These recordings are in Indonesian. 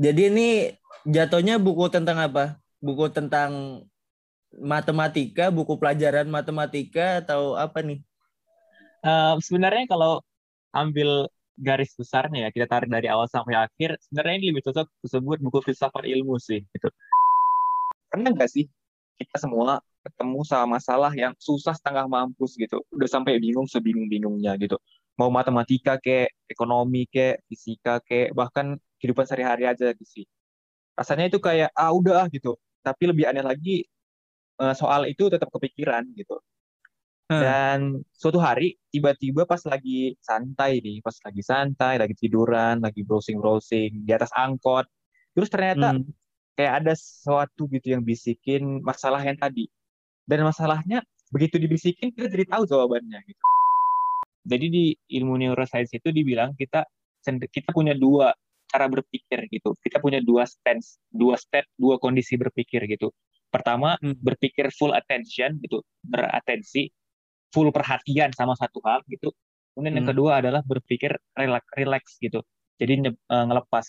Jadi ini jatuhnya buku tentang apa? Buku tentang matematika, buku pelajaran matematika atau apa nih? Uh, sebenarnya kalau ambil garis besarnya ya kita tarik dari awal sampai akhir sebenarnya ini lebih cocok disebut buku filsafat ilmu sih gitu pernah nggak sih kita semua ketemu sama masalah yang susah setengah mampus gitu udah sampai bingung sebingung-bingungnya gitu mau matematika kayak ekonomi kayak fisika kayak bahkan kehidupan sehari-hari aja gitu sih rasanya itu kayak ah udah gitu tapi lebih aneh lagi eh, soal itu tetap kepikiran gitu Hmm. Dan suatu hari tiba-tiba pas lagi santai nih, pas lagi santai, lagi tiduran, lagi browsing-browsing di atas angkot, terus ternyata hmm. kayak ada sesuatu gitu yang bisikin masalah yang tadi. Dan masalahnya begitu dibisikin kita jadi tahu jawabannya gitu. Jadi di ilmu neuroscience itu dibilang kita kita punya dua cara berpikir gitu. Kita punya dua stance, dua step, dua kondisi berpikir gitu. Pertama, hmm. berpikir full attention gitu, beratensi full perhatian sama satu hal gitu. Kemudian hmm. yang kedua adalah berpikir relax, relax gitu. Jadi uh, ngelepas.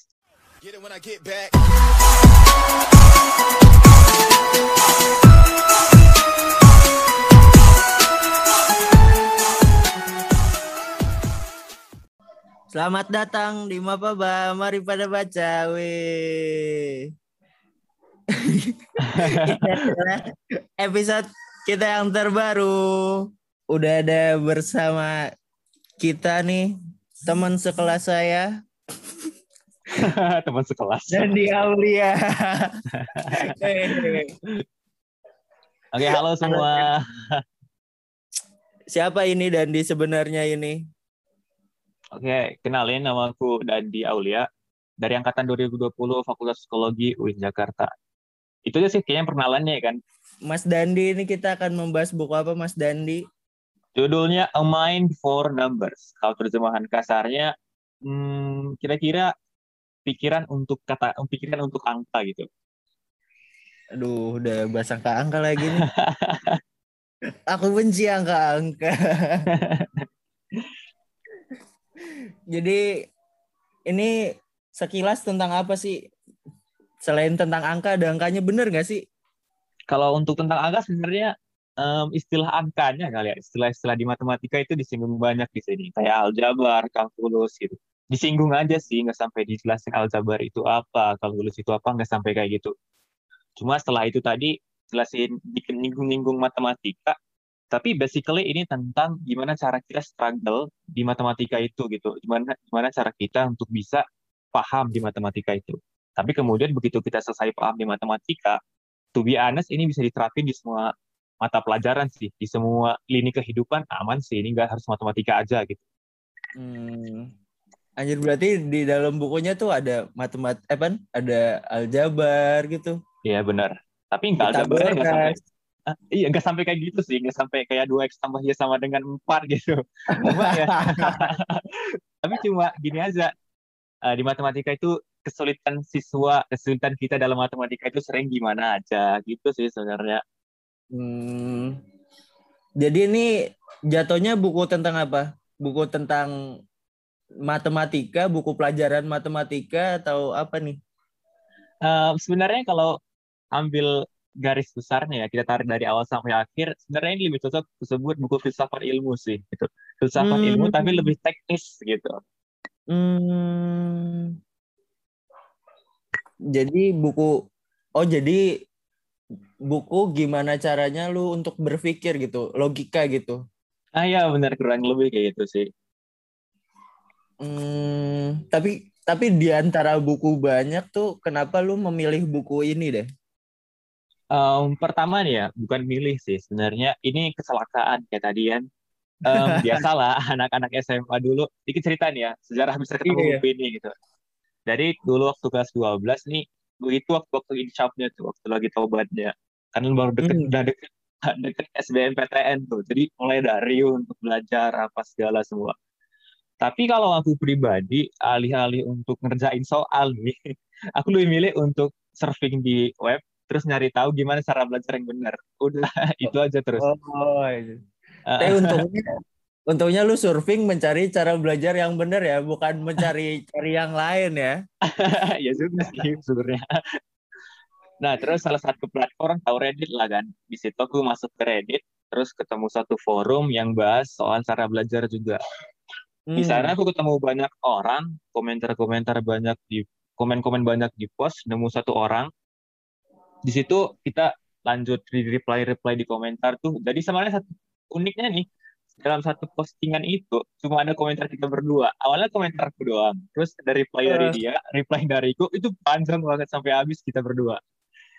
Selamat datang di Mapaba, mari pada baca, weh. episode kita yang terbaru udah ada bersama kita nih teman sekelas saya. teman sekelas. Dan di Aulia. Oke, halo semua. Siapa ini Dandi sebenarnya ini? Oke, kenalin nama aku Dandi Aulia dari angkatan 2020 Fakultas Psikologi UIN Jakarta. Itu aja sih kayaknya perkenalannya kan. Mas Dandi ini kita akan membahas buku apa Mas Dandi? Judulnya A Mind for Numbers. Kalau terjemahan kasarnya, hmm, kira-kira pikiran untuk kata, pikiran untuk angka gitu. Aduh, udah bahasa angka-angka lagi nih. Aku benci angka-angka. Jadi ini sekilas tentang apa sih? Selain tentang angka, ada angkanya bener nggak sih? Kalau untuk tentang angka sebenarnya um, istilah angkanya kali ya, istilah-istilah di matematika itu disinggung banyak di sini, kayak aljabar, kalkulus gitu. Disinggung aja sih, nggak sampai dijelasin aljabar itu apa, kalkulus itu apa, nggak sampai kayak gitu. Cuma setelah itu tadi jelasin bikin nyinggung-nyinggung matematika, tapi basically ini tentang gimana cara kita struggle di matematika itu gitu, gimana gimana cara kita untuk bisa paham di matematika itu. Tapi kemudian begitu kita selesai paham di matematika, to be honest ini bisa diterapin di semua mata pelajaran sih di semua lini kehidupan aman sih ini nggak harus matematika aja gitu. Hmm. Anjir berarti di dalam bukunya tuh ada matemat eh kan ada aljabar gitu. Iya benar. Tapi nggak aljabar sampai uh, iya nggak sampai kayak gitu sih nggak sampai kayak dua x tambah y sama dengan empat gitu. cuma ya. Tapi cuma gini aja uh, di matematika itu kesulitan siswa kesulitan kita dalam matematika itu sering gimana aja gitu sih sebenarnya. Hmm. Jadi ini jatuhnya buku tentang apa? Buku tentang matematika, buku pelajaran matematika atau apa nih? Uh, sebenarnya kalau ambil garis besarnya ya kita tarik dari awal sampai akhir sebenarnya ini lebih cocok disebut buku filsafat ilmu sih gitu filsafat hmm. ilmu tapi lebih teknis gitu hmm. jadi buku oh jadi buku gimana caranya lu untuk berpikir gitu, logika gitu. Ah ya benar kurang lebih kayak gitu sih. Hmm, tapi tapi di antara buku banyak tuh kenapa lu memilih buku ini deh? Um, pertama nih ya, bukan milih sih sebenarnya ini kecelakaan kayak tadi kan. Um, biasalah anak-anak SMA dulu, dikit cerita nih ya, sejarah bisa ketemu iya. ini gitu. Dari dulu waktu kelas 12 nih, itu waktu waktu tuh, waktu lagi taubatnya karena baru deket hmm. udah deket deket SBMPTN tuh jadi mulai dari untuk belajar apa segala semua tapi kalau aku pribadi alih-alih untuk ngerjain soal nih aku lebih milih untuk surfing di web terus nyari tahu gimana cara belajar yang benar udah itu aja terus oh, oh tapi untungnya Untungnya lu surfing mencari cara belajar yang benar ya, bukan mencari cari yang lain ya. ya juga sih sebenarnya. Nah, terus salah satu platform tahu Reddit lah kan. Di situ aku masuk ke Reddit, terus ketemu satu forum yang bahas soal cara belajar juga. Di sana Hmm. aku ketemu banyak orang, komentar-komentar banyak di komen-komen banyak di post, nemu satu orang. Di situ kita lanjut di reply-reply di komentar tuh. Jadi sebenarnya satu uniknya nih, dalam satu postingan itu cuma ada komentar kita berdua. Awalnya komentarku doang, terus ada reply dari dia, reply dariku itu panjang banget sampai habis kita berdua.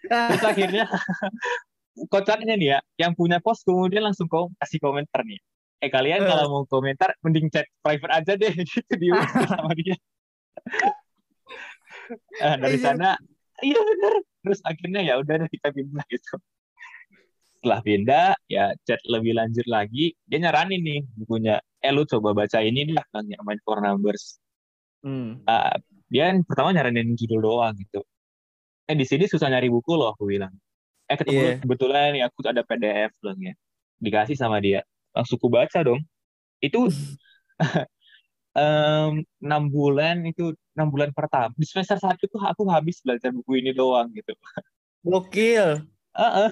Terus akhirnya kocaknya nih ya, yang punya post kemudian langsung kom kasih komentar nih. Eh kalian Eh. kalau mau komentar mending chat private aja deh gitu di sama dia. Eh, dari Iya. sana iya bener. Terus akhirnya ya udah kita pindah gitu. Setelah pindah ya chat lebih lanjut lagi, dia nyaranin nih bukunya. Eh lu coba baca ini dah yang Mind for Numbers. Hmm. Ah, dia yang pertama nyaranin judul doang gitu. Eh di sini susah nyari buku loh aku bilang. Eh ketemu Iya. kebetulan nih aku ada PDF loh ya. Dikasih sama dia. Langsung ku baca dong. Itu enam bulan itu enam bulan pertama di semester satu tuh aku habis belajar buku ini doang gitu. Gokil. Heeh.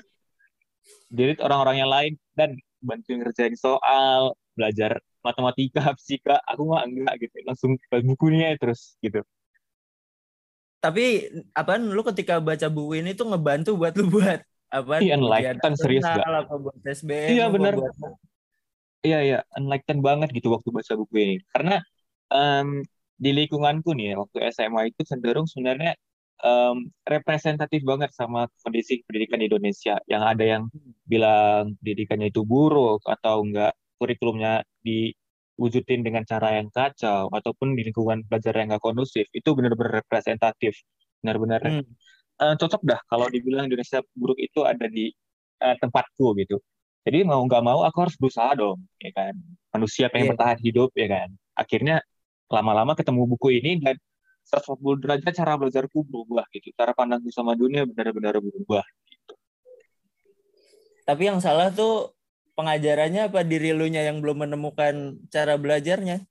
Jadi orang-orang yang lain dan bantuin ngerjain soal, belajar matematika, fisika, aku mah enggak gitu. Langsung bukunya terus gitu. Tapi apaan lu ketika baca buku ini tuh ngebantu buat lu buat apa? Iya, enlighten, serius nasional, apa buat SBM, Iya, apa bener. buat Iya, iya, enlightened banget gitu waktu baca buku ini. Karena em, di lingkunganku nih, ya, waktu SMA itu cenderung sebenarnya em, representatif banget sama kondisi pendidikan di Indonesia. Yang ada yang bilang pendidikannya itu buruk atau enggak kurikulumnya diwujudin dengan cara yang kacau ataupun di lingkungan belajar yang enggak kondusif. Itu benar-benar representatif. Benar-benar Hmm. eh, cocok dah kalau dibilang Indonesia buruk itu ada di eh, tempatku gitu. Jadi mau nggak mau aku harus berusaha dong, ya kan. Manusia pengen Iya. bertahan hidup, ya kan. Akhirnya lama-lama ketemu buku ini dan 140 derajat cara belajarku berubah gitu. Cara pandangku sama dunia benar-benar berubah. Tapi yang salah tuh pengajarannya apa diri lu nya yang belum menemukan cara belajarnya?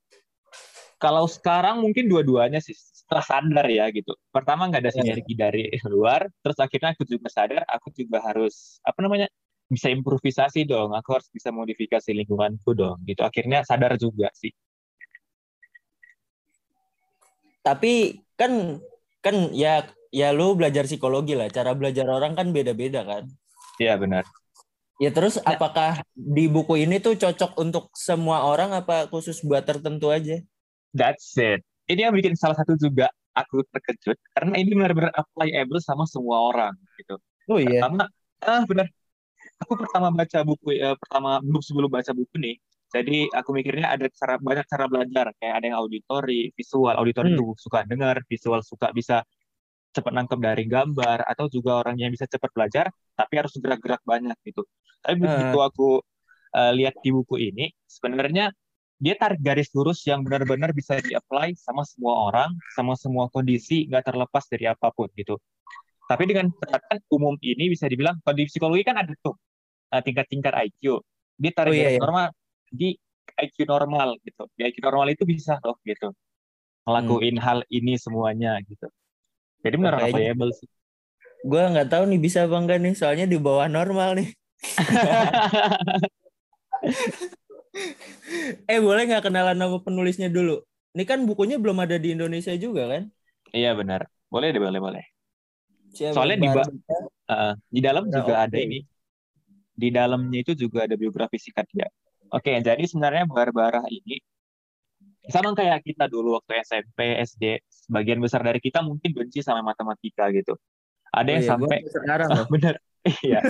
Kalau sekarang mungkin dua-duanya sih setelah sadar ya gitu. Pertama nggak ada Iya. sinergi dari luar, terus akhirnya aku juga sadar aku juga harus apa namanya bisa improvisasi dong. Aku harus bisa modifikasi lingkunganku dong gitu. Akhirnya sadar juga sih. Tapi kan kan ya ya lu belajar psikologi lah. Cara belajar orang kan beda-beda kan. Iya benar. Ya terus Nah. apakah di buku ini tuh cocok untuk semua orang apa khusus buat tertentu aja? That's it. Ini yang bikin salah satu juga aku terkejut karena ini benar-benar applicable sama semua orang gitu. Oh iya. Pertama, ah benar. Aku pertama baca buku eh, pertama belum sebelum baca buku nih. Jadi aku mikirnya ada cara banyak cara belajar kayak ada yang auditori, visual. Auditori Hmm. itu suka dengar, visual suka bisa cepat nangkep dari gambar atau juga orang yang bisa cepat belajar tapi harus gerak-gerak banyak gitu. Tapi begitu aku eh, lihat di buku ini sebenarnya dia tarik garis lurus yang benar-benar bisa di-apply sama semua orang, sama semua kondisi, nggak terlepas dari apa pun gitu. Tapi dengan catatan umum ini bisa dibilang, kalau di psikologi kan ada tuh eh, tingkat-tingkat IQ. Dia tarik Oh, iya, iya. normal di IQ normal gitu. Di IQ normal itu bisa loh gitu. Ngelakuin hal ini semuanya gitu. Jadi benar Hmm. Kayaknya- applicable sih. Gue nggak tahu nih bisa apa enggak nih, soalnya di bawah normal nih. Eh boleh nggak kenalan nama penulisnya dulu? Ini kan bukunya belum ada di Indonesia juga kan? Iya benar. Boleh deh, boleh, boleh. Siapa? Soalnya di ba-. Uh, di dalam Nah, juga ada oke. ini. Di dalamnya itu juga ada biografi singkat dia. Oke, jadi sebenarnya Barbara ini sama kayak kita dulu waktu SMP, SD, sebagian besar dari kita mungkin benci sama matematika gitu. Ada Oh yang iya, sampai sekarang loh. bener, iya.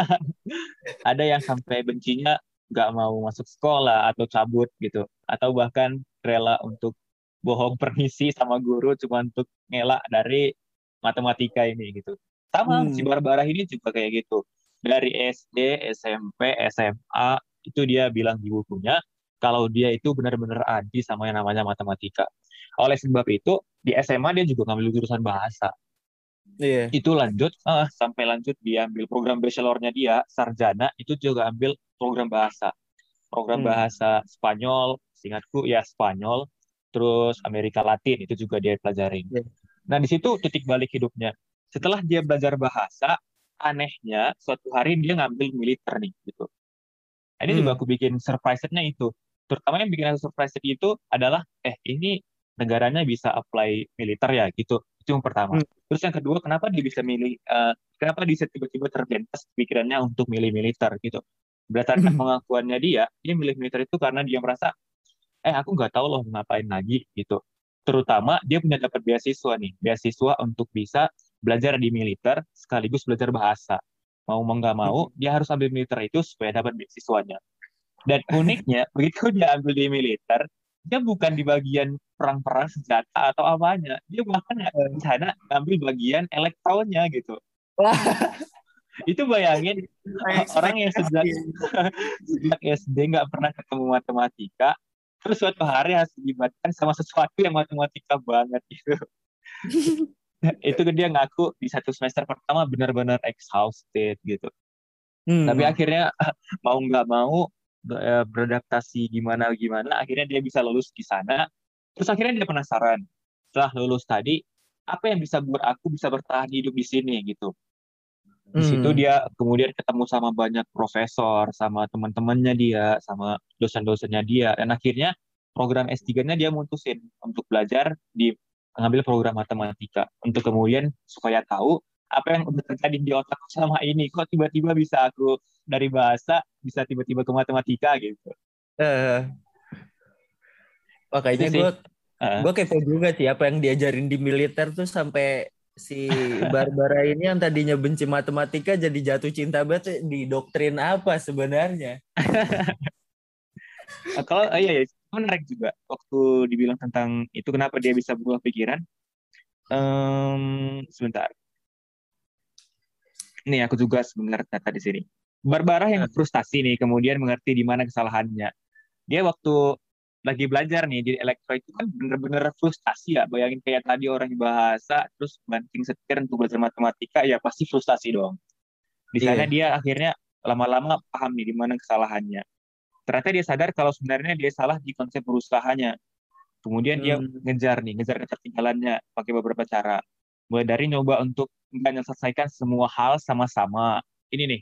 ada yang sampai bencinya nggak mau masuk sekolah atau cabut gitu, atau bahkan rela untuk bohong permisi sama guru cuma untuk ngelak dari matematika ini gitu. Sama Hmm. si Barbara ini juga kayak gitu. Dari SD, SMP, SMA itu dia bilang di bukunya kalau dia itu benar-benar anti sama yang namanya matematika. Oleh sebab itu di SMA dia juga ngambil jurusan bahasa. Iya. Itu lanjut ah, sampai lanjut dia ambil program bachelornya dia sarjana itu juga ambil program bahasa. program Hmm. bahasa Spanyol, seingatku ya Spanyol, terus Amerika Latin itu juga dia pelajarin. Iya. Nah, di situ titik balik hidupnya. Setelah dia belajar bahasa, anehnya suatu hari dia ngambil militer nih gitu. Nah, Ini juga Hmm. aku bikin surprise-nya itu. Terutama yang bikin aku surprise itu adalah eh ini negaranya bisa apply militer ya gitu. Itu yang pertama. Hmm. Terus yang kedua, kenapa dia bisa milih eh, kenapa dia tiba-tiba terbentas pikirannya untuk milih militer gitu. Berdasarkan Hmm. pengakuannya dia, dia milih militer itu karena dia merasa eh aku nggak tahu loh ngapain lagi gitu. Terutama dia punya dapat beasiswa nih, beasiswa untuk bisa belajar di militer sekaligus belajar bahasa. Mau mau nggak mau, dia harus ambil militer itu supaya dapat beasiswanya. Dan uniknya, begitu dia ambil di militer, dia bukan di bagian perang-perang senjata atau apanya. Dia bahkan di sana ngambil bagian elektronnya gitu. Wah, Itu bayangin orang yang sejak sejak SD nggak pernah ketemu matematika, terus suatu hari harus dilibatkan sama sesuatu yang matematika banget gitu. itu dia ngaku di satu semester pertama benar-benar exhausted gitu. Hmm. Tapi akhirnya mau nggak mau eh, beradaptasi gimana gimana, akhirnya dia bisa lulus di sana. Terus akhirnya dia penasaran setelah lulus tadi apa yang bisa buat aku bisa bertahan hidup di sini gitu. Di situ Hmm. dia kemudian ketemu sama banyak profesor, sama teman-temannya dia, sama dosen-dosennya dia, dan akhirnya program S3-nya dia mutusin untuk belajar di mengambil program matematika untuk kemudian supaya tahu apa yang udah terjadi di otakku selama ini. Kok tiba-tiba bisa aku dari bahasa bisa tiba-tiba ke matematika gitu. Eh. Itu sih. gue Heeh. gue kepo juga sih apa yang diajarin di militer tuh sampai si Barbara ini yang tadinya benci matematika jadi jatuh cinta banget di doktrin apa sebenarnya? Kalau ah, iya, iya, menarik juga waktu dibilang tentang itu kenapa dia bisa berubah pikiran. Em, sebentar. Nih aku juga sebenarnya data di sini. Barbara yang frustasi nih kemudian mengerti di mana kesalahannya. Dia waktu lagi belajar nih di elektro itu kan bener-bener frustasi ya. Bayangin kayak tadi orang bahasa terus banting setir untuk belajar matematika ya pasti frustasi dong. Di sana Iya. dia akhirnya lama-lama paham nih di mana kesalahannya. Ternyata dia sadar kalau sebenarnya dia salah di konsep berusahanya. Kemudian dia Hmm. ngejar nih, ngejar ketertinggalannya pakai beberapa cara. Mulai dari nyoba untuk nggak menyelesaikan semua hal sama-sama. Ini nih.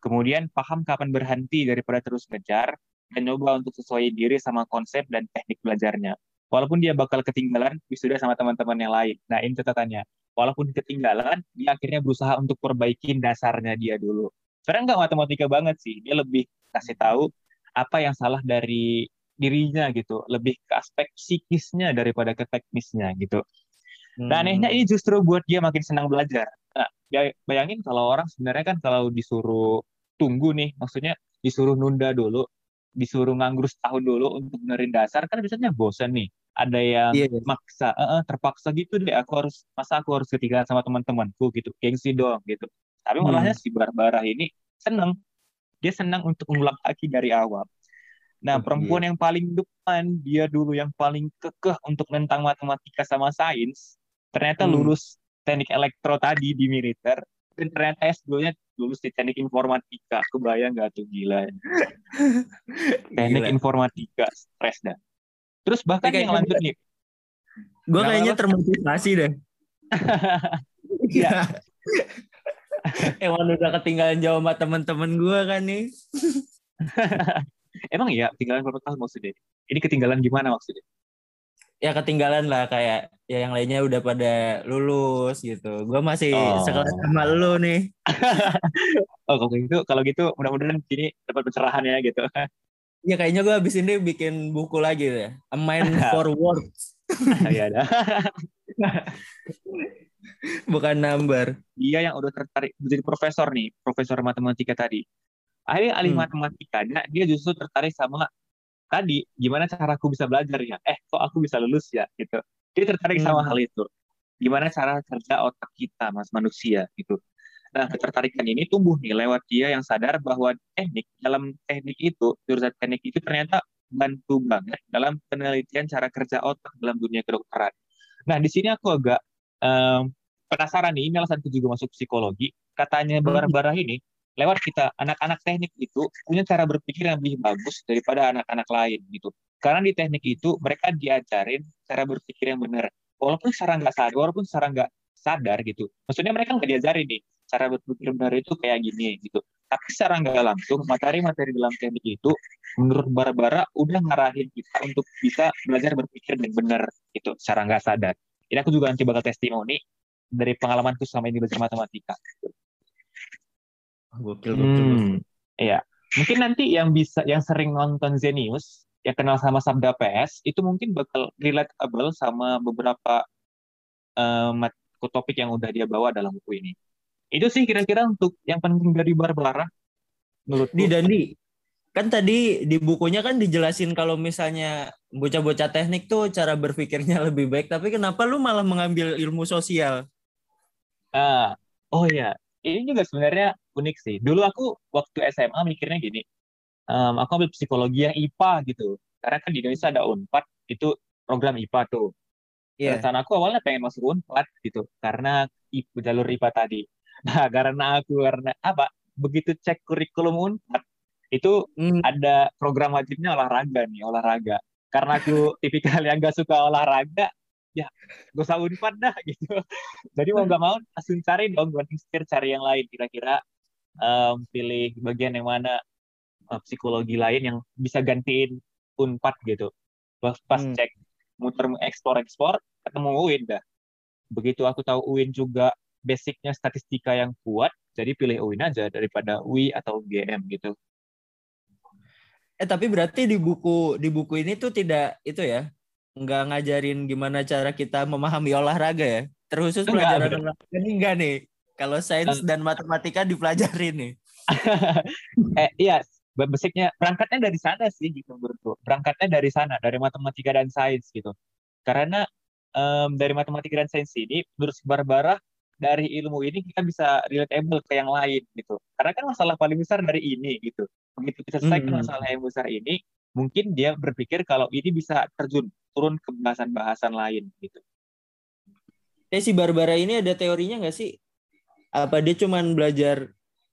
Kemudian paham kapan berhenti daripada terus ngejar dan nyoba untuk sesuai diri sama konsep dan teknik belajarnya. Walaupun dia bakal ketinggalan wisuda sama teman-teman yang lain. Nah, ini catatannya. Walaupun ketinggalan, dia akhirnya berusaha untuk perbaikin dasarnya dia dulu. Sebenarnya nggak matematika banget sih. Dia lebih kasih tahu apa yang salah dari dirinya gitu. Lebih ke aspek psikisnya daripada ke teknisnya gitu. Nah, anehnya Hmm. ini justru buat dia makin senang belajar. Nah, ya- bayangin kalau orang sebenarnya kan kalau disuruh tunggu nih, maksudnya disuruh nunda dulu, disuruh nganggur setahun dulu untuk benerin dasar, kan biasanya bosan nih. Ada yang Iya, iya. maksa, "Eh, eh, terpaksa gitu deh, aku harus, masa aku harus ketinggalan sama teman-temanku gitu, gengsi doang gitu. Tapi malahnya Hmm. si Barbara ini seneng, dia senang untuk mengulang lagi dari awal. Nah, perempuan yang paling depan, dia dulu yang paling kekeh untuk nentang matematika sama sains, ternyata Hmm. lulus teknik elektro tadi di militer, dan ternyata S2-nya lulus di teknik informatika. Kebayang nggak tuh gila. Teknik Gila. informatika, stres dah. Terus bahkan Kayaknya yang lanjut nih, Gue Kenapa, kayaknya termotivasi deh. Iya. Emang udah ketinggalan jauh sama temen-temen gue kan nih. emang ya ketinggalan berapa tahun maksudnya? Ini ketinggalan gimana maksudnya? Ya ketinggalan lah kayak ya yang lainnya udah pada lulus gitu. Gue masih Oh. sekelas sama lu nih. Oh, kalau gitu, kalau gitu mudah-mudahan sini dapat pencerahan ya gitu. Ya kayaknya gue abis ini bikin buku lagi deh. A Mind for Words. Iya dah. Bukan number. dia yang udah tertarik menjadi profesor nih, profesor matematika tadi. Akhirnya alih Hmm. matematikanya, dia justru tertarik sama tadi, gimana cara aku bisa belajar ya? Eh, kok aku bisa lulus ya? Gitu. Dia tertarik sama Hmm. hal itu. Gimana cara kerja otak kita, mas manusia gitu. Nah, ketertarikan ini tumbuh nih lewat dia yang sadar bahwa teknik dalam teknik itu, jurusan teknik itu ternyata bantu banget dalam penelitian cara kerja otak dalam dunia kedokteran. Nah, di sini aku agak em, penasaran nih, ini alasanku juga masuk psikologi. Katanya Hmm. Barbara ini, lewat kita anak-anak teknik itu punya cara berpikir yang lebih bagus daripada anak-anak lain gitu. Karena di teknik itu mereka diajarin cara berpikir yang benar. Walaupun secara nggak sadar, walaupun secara nggak sadar gitu. Maksudnya mereka nggak diajarin nih cara berpikir benar itu kayak gini gitu. Tapi secara nggak langsung materi-materi dalam teknik itu menurut Barbara udah ngarahin kita untuk bisa belajar berpikir dengan benar gitu secara nggak sadar. Ini aku juga nanti bakal testimoni dari pengalamanku selama ini belajar matematika. Gokil, gokil. Hmm, iya. Mungkin nanti yang bisa yang sering nonton Zenius, yang kenal sama Sabda PS, itu mungkin bakal relatable sama beberapa um, topik yang udah dia bawa dalam buku ini. Itu sih kira-kira untuk yang penting dari Barbara menurut Di Dandi, kan tadi di bukunya kan dijelasin kalau misalnya bocah-bocah teknik tuh cara berpikirnya lebih baik, tapi kenapa lu malah mengambil ilmu sosial? Ah, oh ya, ini juga sebenarnya unik sih. Dulu aku waktu SMA mikirnya gini, um, aku ambil psikologi yang IPA gitu. Karena kan di Indonesia ada Unpad, itu program IPA tuh. Yeah. Rencana aku awalnya pengen masuk Unpad gitu, karena jalur IPA tadi. Nah, karena aku karena apa? Begitu cek kurikulum Unpad, itu mm. ada program wajibnya olahraga nih, olahraga. Karena aku tipikal yang gak suka olahraga, ya gak usah unpad dah gitu jadi mau nggak mau langsung cari dong gue setir cari yang lain kira-kira um, pilih bagian yang mana uh, psikologi lain yang bisa gantiin unpad gitu pas, pas hmm. cek muter ekspor ekspor ketemu UIN dah begitu aku tahu UIN juga basicnya statistika yang kuat jadi pilih UIN aja daripada UI atau GM gitu eh tapi berarti di buku di buku ini tuh tidak itu ya nggak ngajarin gimana cara kita memahami olahraga ya? Terkhusus pelajaran enggak, olahraga ini enggak nih. Kalau sains uh. dan matematika dipelajarin nih. eh iya, basicnya berangkatnya dari sana sih gitu menurutku. Berangkatnya dari sana, dari matematika dan sains gitu. Karena um, dari matematika dan sains ini menurut Barbara dari ilmu ini kita bisa relatable ke yang lain gitu. Karena kan masalah paling besar dari ini gitu. Begitu kita selesaikan hmm. masalah yang besar ini, mungkin dia berpikir kalau ini bisa terjun turun ke bahasan-bahasan lain gitu. Eh si Barbara ini ada teorinya nggak sih? Apa dia cuman belajar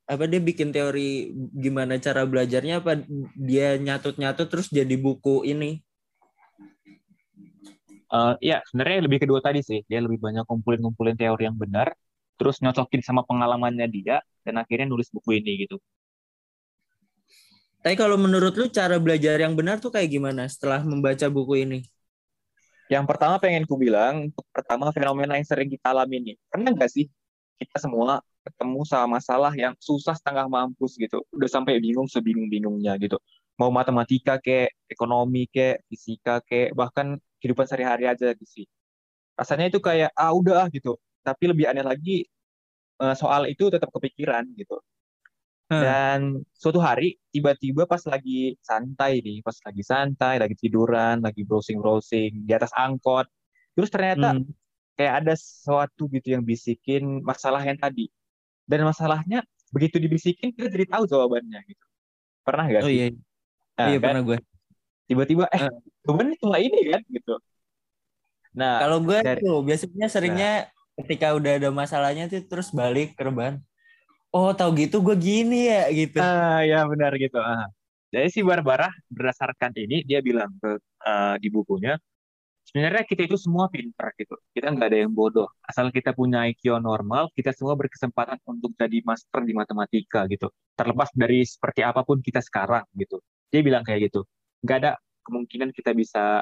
apa dia bikin teori gimana cara belajarnya apa dia nyatut-nyatut terus jadi buku ini? Uh, ya sebenarnya lebih kedua tadi sih dia lebih banyak kumpulin-kumpulin teori yang benar terus nyocokin sama pengalamannya dia dan akhirnya nulis buku ini gitu. Tapi kalau menurut lu cara belajar yang benar tuh kayak gimana setelah membaca buku ini? Yang pertama pengen ku bilang, pertama fenomena yang sering kita alami ini. Pernah nggak sih kita semua ketemu sama masalah yang susah setengah mampus gitu. Udah sampai bingung sebingung-bingungnya gitu. Mau matematika kayak ekonomi kayak fisika kayak bahkan kehidupan sehari-hari aja gitu sih. Rasanya itu kayak ah udah ah gitu. Tapi lebih aneh lagi eh, soal itu tetap kepikiran gitu. Hmm. Dan suatu hari tiba-tiba pas lagi santai nih, pas lagi santai, lagi tiduran, lagi browsing-browsing di atas angkot, terus ternyata hmm. kayak ada sesuatu gitu yang bisikin masalah yang tadi. Dan masalahnya begitu dibisikin kita jadi tahu jawabannya gitu. Pernah gak oh, sih? iya. Nah, iya kan? pernah gue. Tiba-tiba eh jawabannya cuma ini kan gitu. Nah, kalau gue dari, tuh biasanya seringnya nah, ketika udah ada masalahnya tuh terus balik ke rebahan oh tahu gitu gue gini ya gitu. Ah ya benar gitu. Ah. Jadi si Barbara berdasarkan ini dia bilang ke uh, di bukunya sebenarnya kita itu semua pintar gitu. Kita nggak ada yang bodoh. Asal kita punya IQ normal, kita semua berkesempatan untuk jadi master di matematika gitu. Terlepas dari seperti apa pun kita sekarang gitu. Dia bilang kayak gitu. Nggak ada kemungkinan kita bisa,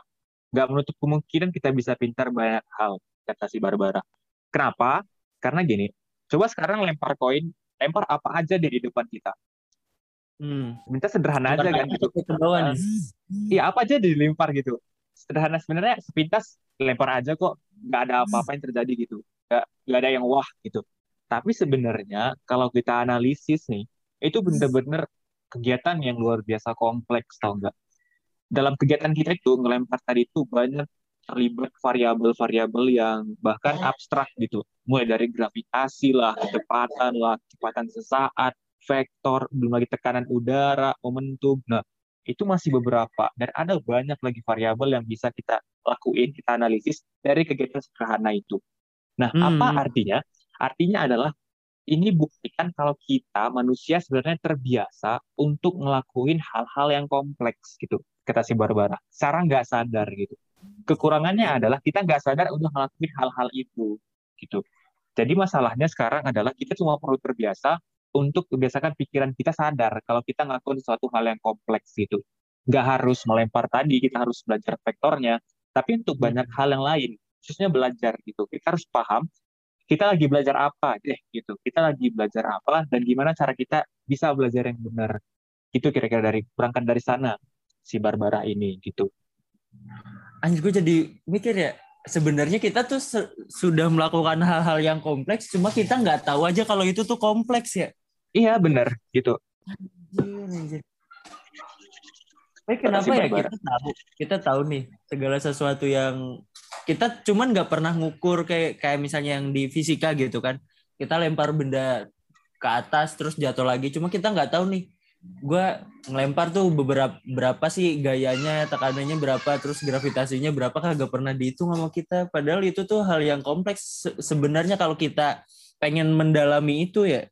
nggak menutup kemungkinan kita bisa pintar banyak hal kata si Barbara. Kenapa? Karena gini, coba sekarang lempar koin lempar apa aja deh di depan kita. Hmm. Minta sederhana aja kan gitu. Iya apa aja dilempar gitu. Sederhana sebenarnya sepintas lempar aja kok nggak ada apa-apa yang terjadi gitu. Nggak, nggak ada yang wah gitu. Tapi sebenarnya kalau kita analisis nih, itu bener-bener kegiatan yang luar biasa kompleks tau nggak? Dalam kegiatan kita itu ngelempar tadi itu banyak terlibat variabel-variabel yang bahkan abstrak gitu. Mulai dari gravitasi lah, kecepatan lah, kecepatan sesaat, vektor, belum lagi tekanan udara, momentum. Nah, itu masih beberapa dan ada banyak lagi variabel yang bisa kita lakuin, kita analisis dari kegiatan sederhana itu. Nah, hmm. apa artinya? Artinya adalah ini buktikan kalau kita manusia sebenarnya terbiasa untuk ngelakuin hal-hal yang kompleks gitu kata si Barbara secara nggak sadar gitu. Kekurangannya adalah kita nggak sadar untuk ngelakuin hal-hal itu gitu. Jadi masalahnya sekarang adalah kita cuma perlu terbiasa untuk kebiasaan pikiran kita sadar kalau kita ngelakuin suatu hal yang kompleks gitu nggak harus melempar tadi kita harus belajar vektornya tapi untuk banyak hal yang lain khususnya belajar gitu. Kita harus paham kita lagi belajar apa deh gitu. Kita lagi belajar apa dan gimana cara kita bisa belajar yang benar. Itu kira-kira dari berangkat dari sana si Barbara ini gitu. Anjir gue jadi mikir ya sebenarnya kita tuh sudah melakukan hal-hal yang kompleks cuma kita nggak tahu aja kalau itu tuh kompleks ya. Iya benar gitu. Anjir, anjir. Tapi kenapa ya kita tahu? Kita tahu nih segala sesuatu yang kita cuman nggak pernah ngukur kayak kayak misalnya yang di fisika gitu kan. Kita lempar benda ke atas terus jatuh lagi cuma kita nggak tahu nih gue ngelempar tuh beberapa berapa sih gayanya tekanannya berapa terus gravitasinya berapa kagak pernah dihitung sama kita. Padahal itu tuh hal yang kompleks sebenarnya kalau kita pengen mendalami itu ya.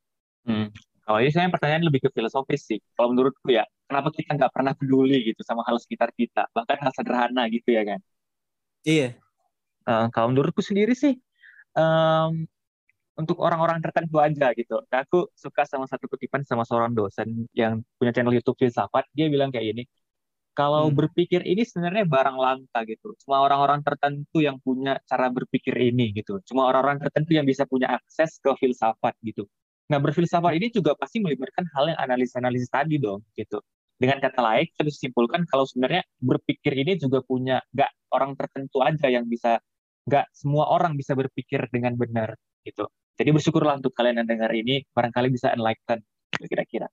Hmm. kalau ini saya pertanyaan lebih ke filosofis sih. Kalau menurutku ya kenapa kita nggak pernah peduli gitu sama hal sekitar kita? Bahkan hal sederhana gitu ya kan? Iya. Uh, kalau menurutku sendiri sih um, untuk orang-orang tertentu aja gitu. Nah, aku suka sama satu kutipan sama seorang dosen yang punya channel YouTube filsafat. Dia bilang kayak gini, kalau hmm. berpikir ini sebenarnya barang langka gitu. Cuma orang-orang tertentu yang punya cara berpikir ini gitu. Cuma orang-orang tertentu yang bisa punya akses ke filsafat gitu. Nah, berfilsafat ini juga pasti melibatkan hal yang analisis-analisis tadi dong gitu. Dengan kata lain, kita bisa simpulkan kalau sebenarnya berpikir ini juga punya nggak orang tertentu aja yang bisa nggak semua orang bisa berpikir dengan benar gitu. Jadi bersyukurlah untuk kalian yang dengar ini, barangkali bisa enlighten kira-kira.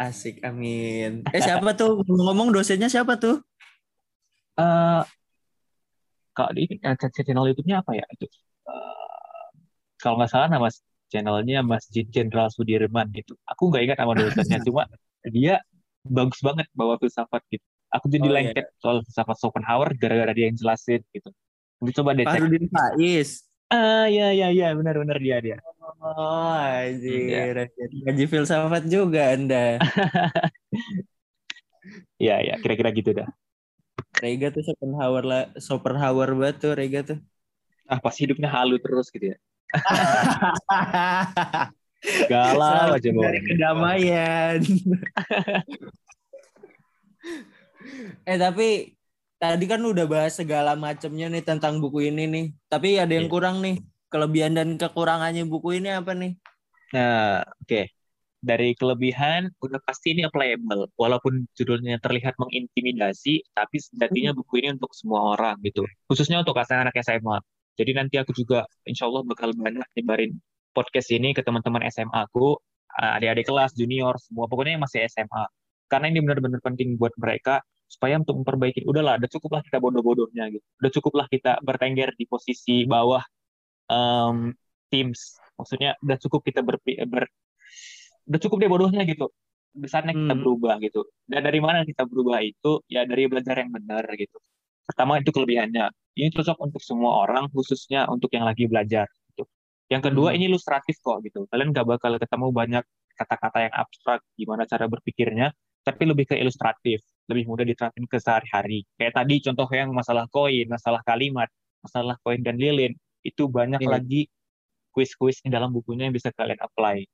Asik, amin. Eh siapa tuh ngomong dosennya siapa tuh? Uh, kalau di uh, channel YouTube-nya apa ya itu? Uh, kalau nggak salah nama channelnya Masjid Jenderal Sudirman gitu. Aku nggak ingat nama dosennya, cuma dia bagus banget bawa filsafat gitu. Aku jadi oh, lengket iya. soal filsafat Schopenhauer gara-gara dia yang jelasin gitu. Coba deh Farudin Faiz. Ah ya ya ya benar benar dia dia. Oh anjir, ya. ngaji filsafat juga Anda. Iya ya kira-kira gitu dah. Rega tuh Schopenhauer lah, Schopenhauer banget tuh Rega tuh. Ah pas hidupnya halu terus gitu ya. Galau aja mau. kedamaian. eh tapi tadi kan udah bahas segala macamnya nih tentang buku ini nih. Tapi ada yang iya. kurang nih. Kelebihan dan kekurangannya buku ini apa nih? Nah, oke. Okay. Dari kelebihan udah pasti ini applicable. Walaupun judulnya terlihat mengintimidasi, tapi sejatinya hmm. buku ini untuk semua orang gitu. Khususnya untuk anak-anak SMA. Jadi nanti aku juga insya Allah bakal banyak nyebarin podcast ini ke teman-teman SMA aku, adik-adik kelas, junior, semua pokoknya yang masih SMA. Karena ini benar-benar penting buat mereka supaya untuk memperbaiki udahlah udah cukuplah kita bodoh-bodohnya gitu. Udah cukuplah kita bertengger di posisi bawah um, teams. Maksudnya udah cukup kita ber, ber udah cukup deh bodohnya gitu. Besarnya kita hmm. berubah gitu. Dan dari mana kita berubah itu ya dari belajar yang benar gitu. Pertama itu kelebihannya. Ini cocok untuk semua orang khususnya untuk yang lagi belajar gitu. Yang kedua hmm. ini ilustratif kok gitu. Kalian gak bakal ketemu banyak kata-kata yang abstrak gimana cara berpikirnya tapi lebih ke ilustratif, lebih mudah diterapkan ke sehari-hari. Kayak tadi contoh yang masalah koin, masalah kalimat, masalah koin dan lilin, itu banyak yeah. lagi kuis-kuis di dalam bukunya yang bisa kalian apply.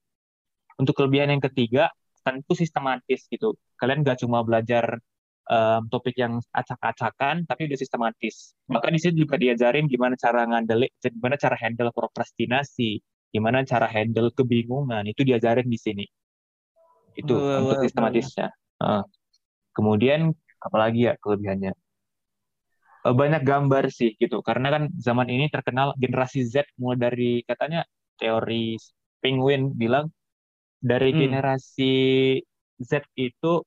Untuk kelebihan yang ketiga, tentu sistematis gitu. Kalian gak cuma belajar um, topik yang acak-acakan, tapi udah sistematis. Maka di sini juga diajarin gimana cara ngandel, gimana cara handle prokrastinasi, gimana cara handle kebingungan, itu diajarin di sini itu uh, untuk sistematisnya. Uh, kemudian apalagi ya kelebihannya? Uh, banyak gambar sih gitu, karena kan zaman ini terkenal generasi Z mulai dari katanya teori Penguin bilang dari hmm. generasi Z itu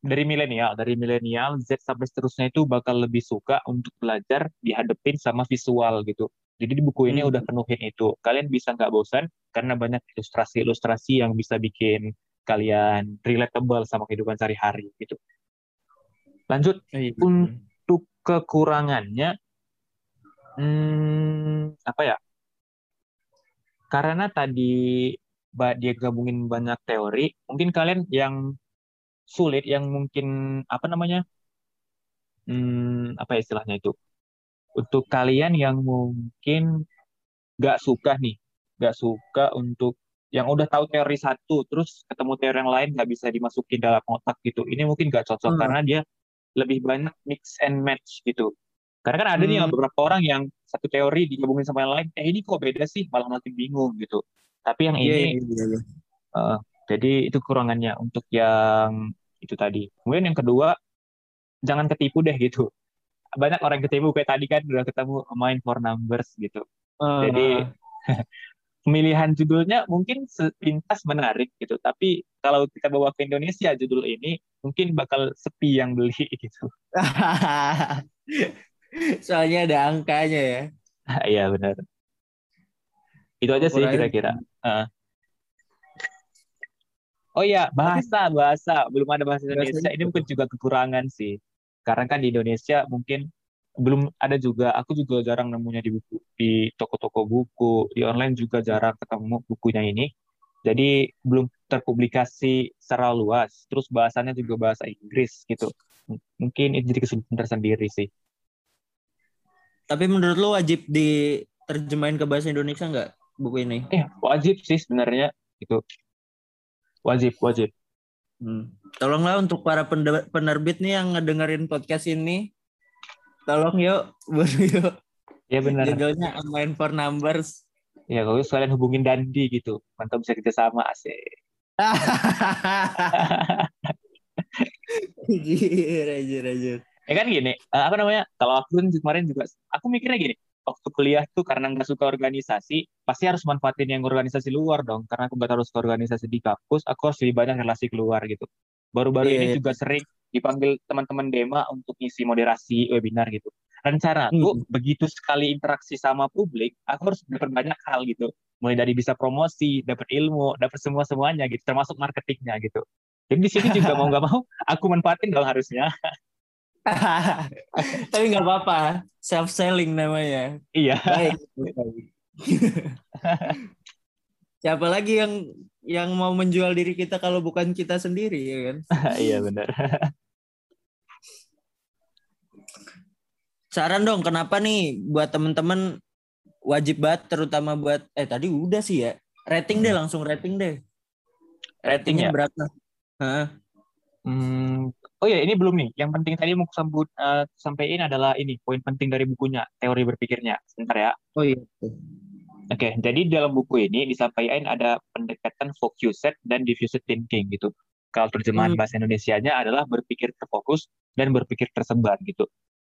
dari milenial, dari milenial Z sampai seterusnya itu bakal lebih suka untuk belajar dihadapin sama visual gitu. Jadi di buku ini hmm. udah penuhin itu. Kalian bisa nggak bosan karena banyak ilustrasi-ilustrasi yang bisa bikin kalian relatable sama kehidupan sehari-hari gitu. Lanjut oh, iya. untuk kekurangannya, hmm, apa ya? Karena tadi dia gabungin banyak teori. Mungkin kalian yang sulit, yang mungkin apa namanya, hmm, apa istilahnya itu? Untuk kalian yang mungkin gak suka nih, gak suka untuk yang udah tahu teori satu, terus ketemu teori yang lain gak bisa dimasukin dalam otak gitu. Ini mungkin gak cocok hmm. karena dia lebih banyak mix and match gitu. Karena kan ada hmm. nih beberapa orang yang satu teori digabungin sama yang lain, eh ini kok beda sih, malah makin bingung gitu. Tapi yang iya, ini, yeah, yeah, yeah. Uh, jadi itu kurangannya untuk yang itu tadi. Kemudian yang kedua, jangan ketipu deh gitu. Banyak orang ketipu kayak tadi kan udah ketemu main for numbers gitu. Uh. Jadi pemilihan judulnya mungkin sepintas menarik gitu, tapi kalau kita bawa ke Indonesia judul ini mungkin bakal sepi yang beli gitu. Soalnya ada angkanya ya. Iya benar. Itu aja sih kira-kira. Uh. Oh iya, bahasa, bahasa. Belum ada bahasa Indonesia. Ini mungkin juga kekurangan sih. Karena kan di Indonesia mungkin belum ada juga. Aku juga jarang nemunya di buku, di toko-toko buku, di online juga jarang ketemu bukunya ini. Jadi belum terpublikasi secara luas. Terus bahasanya juga bahasa Inggris gitu. Mungkin itu jadi kesulitan tersendiri sih. Tapi menurut lo wajib diterjemahin ke bahasa Indonesia nggak buku ini? Eh, wajib sih sebenarnya itu. Wajib, wajib. Hmm. Tolonglah untuk para penerbit nih yang ngedengerin podcast ini, tolong yuk, baru yuk. Ya benar. Judulnya Online for Numbers. Ya kalau sekalian hubungin Dandi gitu, mantap bisa kita sama asik. Anjir, anjir, anjir ya kan gini uh, apa namanya kalau aku kan kemarin juga aku mikirnya gini waktu kuliah tuh karena nggak suka organisasi pasti harus manfaatin yang organisasi luar dong karena aku nggak harus ke organisasi di kampus aku harus lebih banyak relasi keluar gitu baru-baru yeah. ini iya. juga sering dipanggil teman-teman Dema untuk ngisi moderasi webinar gitu rencana aku hmm. begitu sekali interaksi sama publik aku harus dapat banyak hal gitu mulai dari bisa promosi dapat ilmu dapat semua semuanya gitu termasuk marketingnya gitu jadi di sini juga mau nggak mau aku manfaatin dong harusnya Tapi nggak apa-apa, self selling namanya. Iya. Baik. Siapa lagi yang yang mau menjual diri kita kalau bukan kita sendiri ya kan? iya benar. Saran dong, kenapa nih buat temen-temen wajib banget terutama buat eh tadi udah sih ya. Rating deh langsung rating deh. Ratingnya ya? berapa? Hah? Hmm, oh ya ini belum nih. Yang penting tadi mau sambut uh, sampaikan adalah ini poin penting dari bukunya, teori berpikirnya. Sebentar ya. Oh iya. Oke, okay, jadi dalam buku ini disampaikan ada pendekatan focused dan diffused thinking gitu. Kalau terjemahan hmm. bahasa Indonesia-nya adalah berpikir terfokus dan berpikir tersebar gitu.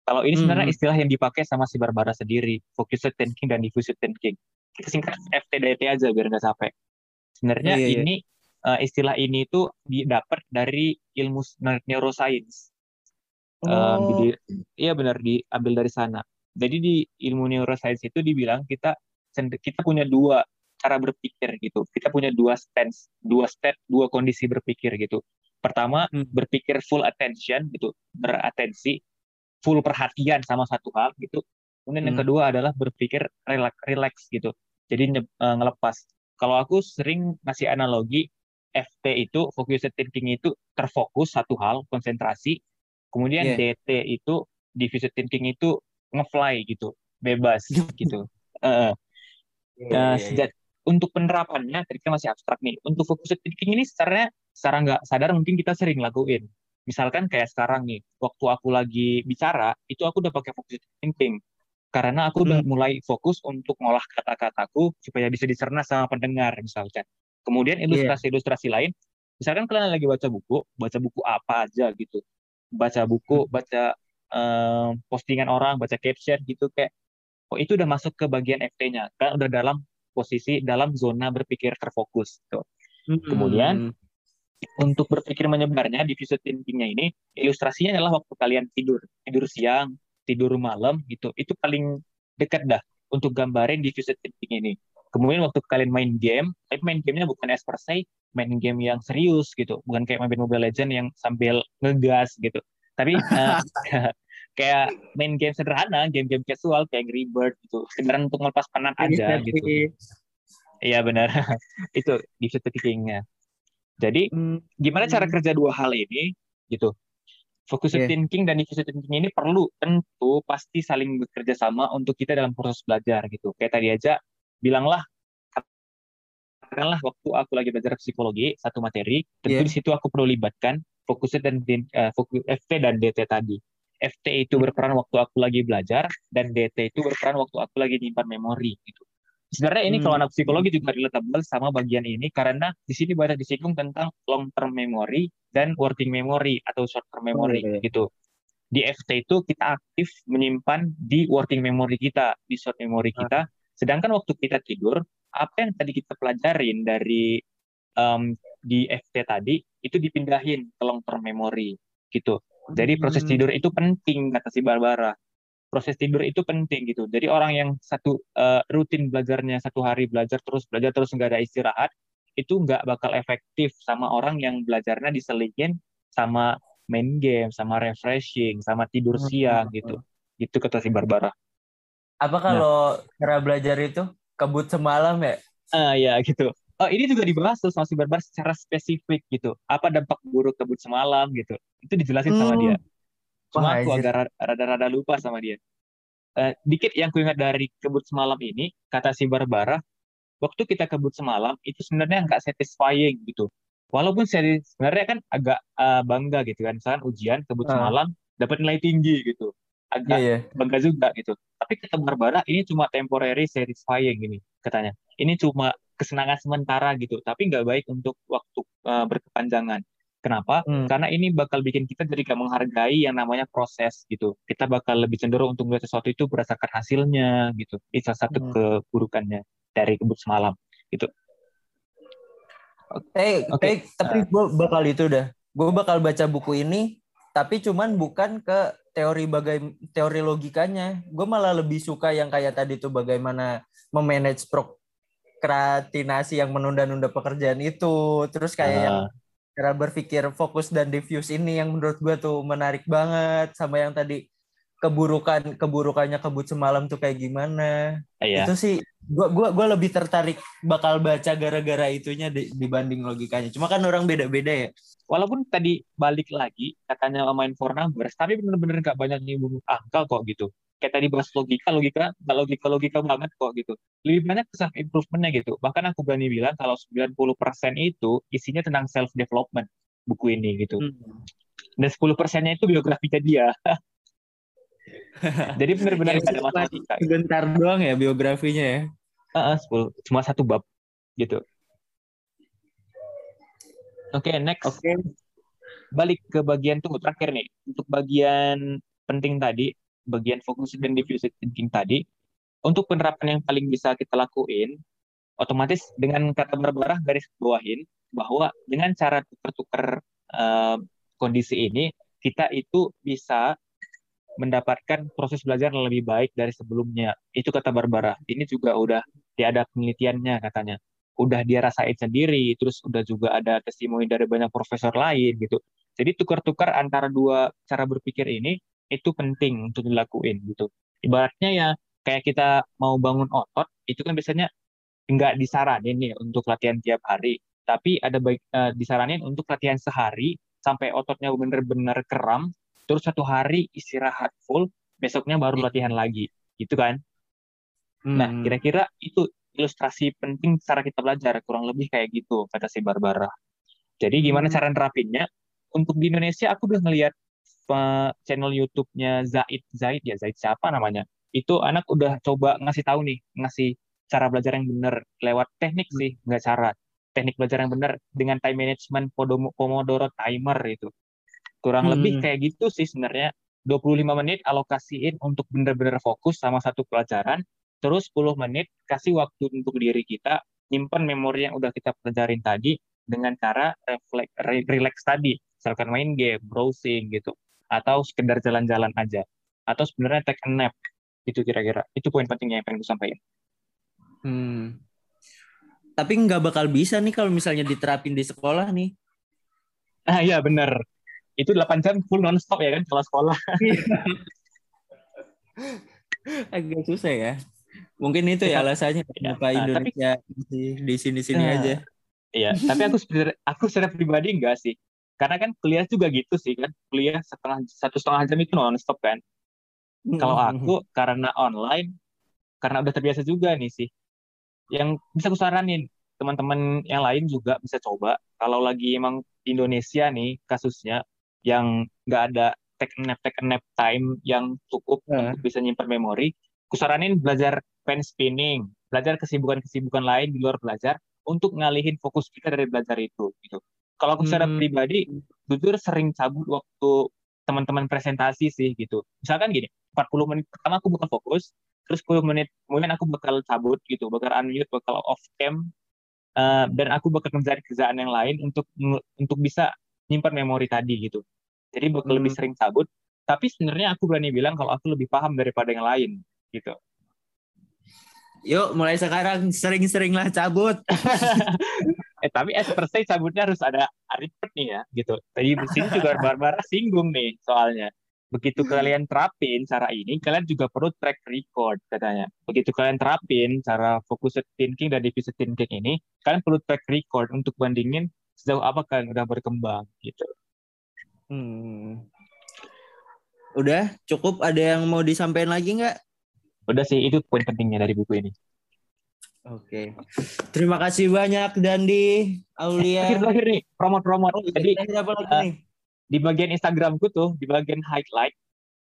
Kalau ini sebenarnya hmm. istilah yang dipakai sama si Barbara sendiri, focused thinking dan diffused thinking. Kita singkat FTDT aja biar nggak capek. Sebenarnya iya, iya. ini uh, istilah ini itu didapat dari ilmu neuroscience. Oh. Um, jadi, iya benar diambil dari sana. Jadi di ilmu neuroscience itu dibilang kita kita punya dua cara berpikir gitu. Kita punya dua stance, dua step, dua kondisi berpikir gitu. Pertama hmm. berpikir full attention gitu, beratensi, full perhatian sama satu hal gitu. Kemudian hmm. yang kedua adalah berpikir relax, relax gitu. Jadi uh, ngelepas. Kalau aku sering ngasih analogi FT itu focused thinking itu terfokus satu hal konsentrasi kemudian yeah. DT itu diffused thinking itu ngefly gitu bebas gitu uh, yeah, yeah. untuk penerapannya tadi kan masih abstrak nih untuk focused thinking ini secara secara nggak sadar mungkin kita sering lakuin misalkan kayak sekarang nih waktu aku lagi bicara itu aku udah pakai focused thinking karena aku udah hmm. mulai fokus untuk ngolah kata-kataku supaya bisa dicerna sama pendengar misalkan Kemudian ilustrasi-ilustrasi yeah. lain, misalkan kalian lagi baca buku, baca buku apa aja gitu, baca buku, hmm. baca um, postingan orang, baca caption gitu kayak, oh itu udah masuk ke bagian FT-nya, kan udah dalam posisi dalam zona berpikir terfokus. Gitu. Hmm. Kemudian untuk berpikir menyebarnya di visual thinking-nya ini, ilustrasinya adalah waktu kalian tidur, tidur siang, tidur malam gitu, itu paling dekat dah untuk gambarin diffusion thinking ini. Kemudian waktu kalian main game, tapi main gamenya bukan as per se, main game yang serius gitu, bukan kayak main Mobile Legend yang sambil ngegas gitu. Tapi uh, kayak main game sederhana, game-game casual kayak Angry Bird gitu, sekedar untuk melepas penat aja gitu. Iya benar. itu diffusive thinkingnya. Jadi Hmm. gimana cara kerja dua hal ini gitu. Focused Iya. thinking dan diffusive thinking ini perlu tentu pasti saling bekerja sama untuk kita dalam proses belajar gitu. Kayak tadi aja bilanglah katakanlah waktu aku lagi belajar psikologi satu materi, tentu Iya. di situ aku perlu libatkan fokusnya dan eh, fokus FT dan DT tadi. FT itu berperan waktu aku lagi belajar dan DT itu berperan waktu aku lagi nyimpan memori gitu. Sebenarnya ini kalau Hmm. anak psikologi juga relatable sama bagian ini karena di sini banyak disinggung tentang long term memory dan working memory atau short term memory Oh, iya. gitu. Di FT itu kita aktif menyimpan di working memory kita, di short memory Ah. kita. Sedangkan waktu kita tidur, apa yang tadi kita pelajarin dari em, di FT tadi itu dipindahin ke long term memory gitu. Jadi proses Hmm. tidur itu penting kata si Barbara. Proses tidur itu penting gitu. Jadi orang yang satu eh, rutin belajarnya satu hari belajar terus belajar terus nggak ada istirahat itu nggak bakal efektif sama orang yang belajarnya diselingin sama main game, sama refreshing, sama tidur Hmm. siang gitu. Gitu kata si Barbara. Apa kalau cara belajar itu kebut semalam ya? Ah ya gitu. Oh ini juga dibahas tuh sama si Barbara secara spesifik gitu. Apa dampak buruk kebut semalam gitu. Itu dijelasin sama Hmm. dia. Cuma Wah, aku anjir. agak ra- rada-rada lupa sama dia. Eh, dikit yang ku ingat dari kebut semalam ini, kata si Barbara, waktu kita kebut semalam itu sebenarnya nggak satisfying gitu. Walaupun seri- sebenarnya kan agak eh, bangga gitu kan, misalkan ujian kebut Ah. semalam dapat nilai tinggi gitu, agak iya. bangga juga gitu. Tapi kata Barbara ini cuma temporary satisfying ini katanya. Ini cuma kesenangan sementara gitu, tapi nggak baik untuk waktu eh, berkepanjangan. Kenapa? Hmm. Karena ini bakal bikin kita jadi gak menghargai yang namanya proses gitu. Kita bakal lebih cenderung untuk melihat sesuatu itu berdasarkan hasilnya gitu. Itu salah satu Hmm. keburukannya dari kebut semalam gitu. Eh, Oke. eh, tapi gue bakal itu dah. Gue bakal baca buku ini, tapi cuman bukan ke teori bagai teori logikanya. Gue malah lebih suka yang kayak tadi tuh bagaimana memanage prokrastinasi yang menunda-nunda pekerjaan itu. Terus kayak yang Ah, cara berpikir fokus dan diffuse ini yang menurut gue tuh menarik banget sama yang tadi keburukan keburukannya kebut semalam tuh kayak gimana iya. itu sih gua gua gua lebih tertarik bakal baca gara-gara itunya di- dibanding logikanya cuma kan orang beda-beda ya Walaupun tadi balik lagi katanya main for numbers, tapi bener-bener gak banyak nyinggung angka kok gitu. Kayak tadi bahas logika, logika nggak logika-logika banget kok gitu. Lebih banyak ke self improvementnya gitu. Bahkan aku berani bilang kalau 90% itu isinya tentang self development buku ini gitu. Dan 10 persennya itu biografinya dia. Jadi benar-benar Ya, ada matematika. Gitu. sebentar doang ya biografinya ya Heeh, 10. Cuma satu bab gitu. Oke, next. oke Balik ke bagian tunggu terakhir nih. Untuk bagian penting tadi, bagian fokus dan diffusive thinking tadi, untuk penerapan yang paling bisa kita lakuin, otomatis dengan kata Barbara garis bawahin bahwa dengan cara tukar-tukar eh, kondisi ini, kita itu bisa mendapatkan proses belajar yang lebih baik dari sebelumnya. Itu kata Barbara. Ini juga udah ada penelitiannya katanya. Udah dia rasain sendiri, terus udah juga ada testimoni dari banyak profesor lain gitu. Jadi tukar-tukar antara dua cara berpikir ini itu penting untuk dilakuin gitu. Ibaratnya ya kayak kita mau bangun otot, itu kan biasanya nggak disaranin nih untuk latihan tiap hari, tapi ada baik eh, disaranin untuk latihan sehari sampai ototnya benar-benar keram, terus satu hari istirahat full, besoknya baru latihan lagi, gitu kan? Nah, Hmm. kira-kira itu ilustrasi penting cara kita belajar, kurang lebih kayak gitu, kata si Barbara. Jadi gimana Hmm. cara nerapinnya? Untuk di Indonesia, aku udah ngeliat eh, channel YouTube-nya Zaid, Zaid ya, Zaid siapa namanya? Itu anak udah coba ngasih tahu nih, ngasih cara belajar yang benar lewat teknik sih, nggak cara. Teknik belajar yang benar dengan time management Pomodoro timer itu. Kurang Hmm. lebih kayak gitu sih sebenarnya. 25 menit alokasiin untuk benar-benar fokus sama satu pelajaran, terus 10 menit kasih waktu untuk diri kita nyimpan memori yang udah kita pelajarin tadi dengan cara refleks re- relax tadi, misalkan main game, browsing gitu, atau sekedar jalan-jalan aja, atau sebenarnya take a nap, itu kira-kira. Itu poin pentingnya yang pengen gue sampaikan. Hmm. Tapi nggak bakal bisa nih kalau misalnya diterapin di sekolah nih. Ah iya bener. Itu 8 jam full non-stop ya kan kalau sekolah. Agak susah ya. Mungkin itu ya alasannya Ya, kenapa nah, tapi- Indonesia di, di sini-sini Nah, aja. Iya, tapi aku sebenarnya aku secara pribadi enggak sih. Karena kan kuliah juga gitu sih kan. Kuliah setengah satu setengah jam itu non-stop kan. Kalau aku karena online, karena udah terbiasa juga nih sih. Yang bisa aku saranin teman-teman yang lain juga bisa coba. Kalau lagi emang Indonesia nih kasusnya yang nggak ada take nap take nap time yang cukup Nah. untuk bisa nyimpan memori, aku saranin belajar pen spinning, belajar kesibukan-kesibukan lain di luar belajar untuk ngalihin fokus kita dari belajar itu gitu. Kalau aku secara Hmm. pribadi jujur sering cabut waktu teman-teman presentasi sih gitu. Misalkan gini, 40 menit pertama aku bakal fokus, terus 10 menit kemudian aku bakal cabut gitu, bakal unmute, bakal off cam, eh, dan aku bakal ngerjain kerjaan yang lain untuk untuk bisa nyimpan memori tadi gitu. Jadi bakal Hmm. lebih sering cabut, tapi sebenarnya aku berani bilang kalau aku lebih paham daripada yang lain gitu. Yuk, mulai sekarang sering-seringlah cabut. Eh tapi as per se cabutnya harus ada report nih ya gitu. Tadi di sini juga Barbara singgung nih soalnya. Begitu kalian terapin cara ini, kalian juga perlu track record katanya. Begitu kalian terapin cara focus thinking dan diffuse thinking ini, kalian perlu track record untuk bandingin sejauh apa kalian udah berkembang gitu. Hmm. Udah, cukup. Ada yang mau disampaikan lagi nggak? Udah sih itu poin pentingnya dari buku ini. Oke. Terima kasih banyak Dandi, Aulia. Terakhir-terakhir nih, promote-promote. Oh, Jadi terakhir apa lagi nih? di bagian Instagramku tuh, di bagian highlight,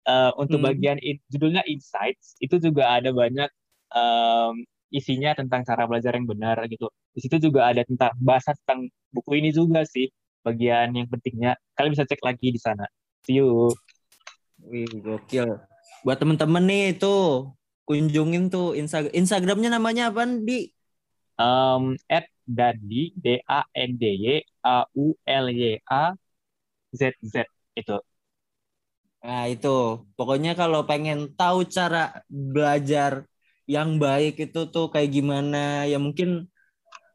eh, untuk Hmm. bagian in- judulnya Insights, itu juga ada banyak em, isinya tentang cara belajar yang benar gitu. Di situ juga ada tentang bahasa tentang buku ini juga sih, bagian yang pentingnya. Kalian bisa cek lagi di sana. See you. Wih, gokil. Buat temen-temen nih itu kunjungin tuh Instagram. Instagramnya namanya apa di? Um, at Dandi, D A N D Y A U L Y A Z Z itu. Nah itu, pokoknya kalau pengen tahu cara belajar yang baik itu tuh kayak gimana, ya mungkin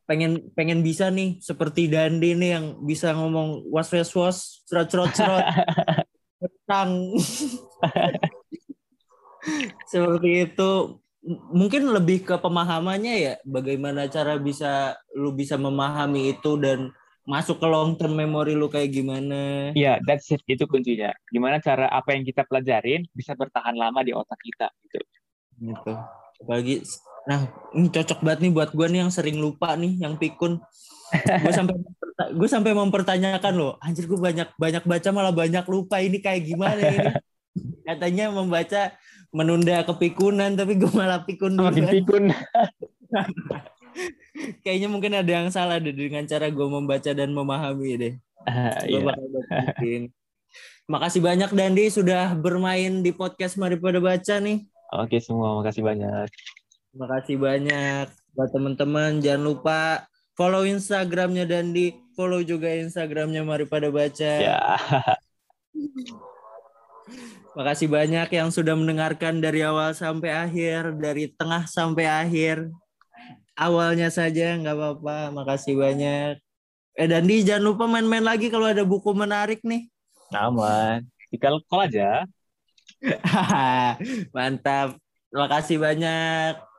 pengen pengen bisa nih seperti Dandi nih yang bisa ngomong was was was, cerot cerot cerot, tentang seperti itu. Mungkin lebih ke pemahamannya ya, bagaimana cara bisa lu bisa memahami itu dan masuk ke long term memory lu kayak gimana. Iya, that's it. Itu kuncinya. Gimana cara apa yang kita pelajarin bisa bertahan lama di otak kita gitu. gitu apalagi nah ini cocok banget nih buat gue nih yang sering lupa nih yang pikun gue sampai gue sampai mempertanyakan loh anjir gue banyak banyak baca malah banyak lupa ini kayak gimana ini katanya membaca menunda kepikunan tapi gue malah pikun Makin pikun. kayaknya mungkin ada yang salah deh dengan cara gue membaca dan memahami deh Gua iya. bakal. Makasih banyak Dandi sudah bermain di podcast Mari Pada Baca nih. Oke semua, makasih banyak. Terima kasih banyak buat teman-teman. Jangan lupa follow Instagramnya Dandi, follow juga Instagramnya Mari Pada Baca. Ya. Makasih banyak yang sudah mendengarkan dari awal sampai akhir, dari tengah sampai akhir. Awalnya saja nggak apa-apa. Makasih banyak. Eh Dandi jangan lupa main-main lagi kalau ada buku menarik nih. Aman. Tinggal call aja. Mantap. Terima kasih banyak.